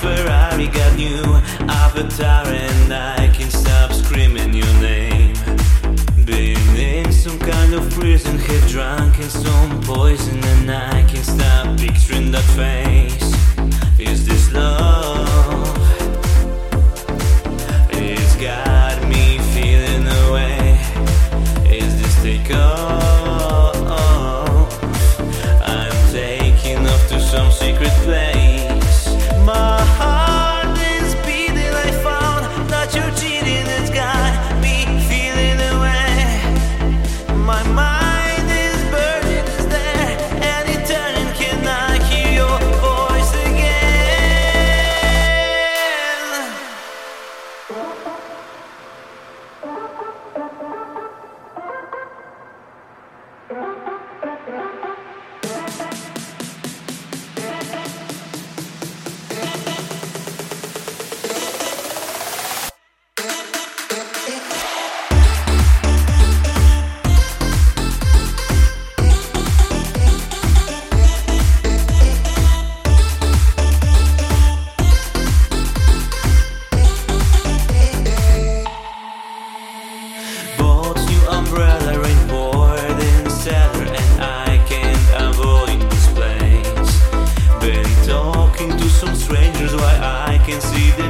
Ferrari got new avatar and I can stop screaming your name. In some kind of prison, drunk and some poison and I can stop picturing that face. Is this secret place. My heart is beating. I found that you're cheating. It's got me feeling away. My mind is burning. Is there turning? Can I hear your voice again? See the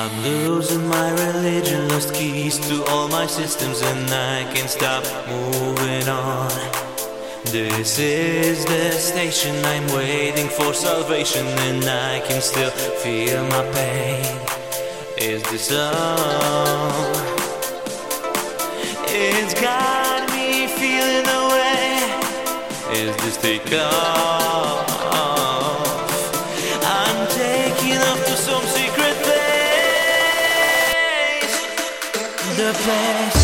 I'm losing my religion, lost keys to all my systems, and I can't stop moving on. This is the station, I'm waiting for salvation, and I can still feel my pain. Is this love? It's got me feeling the way. Is this take off? The place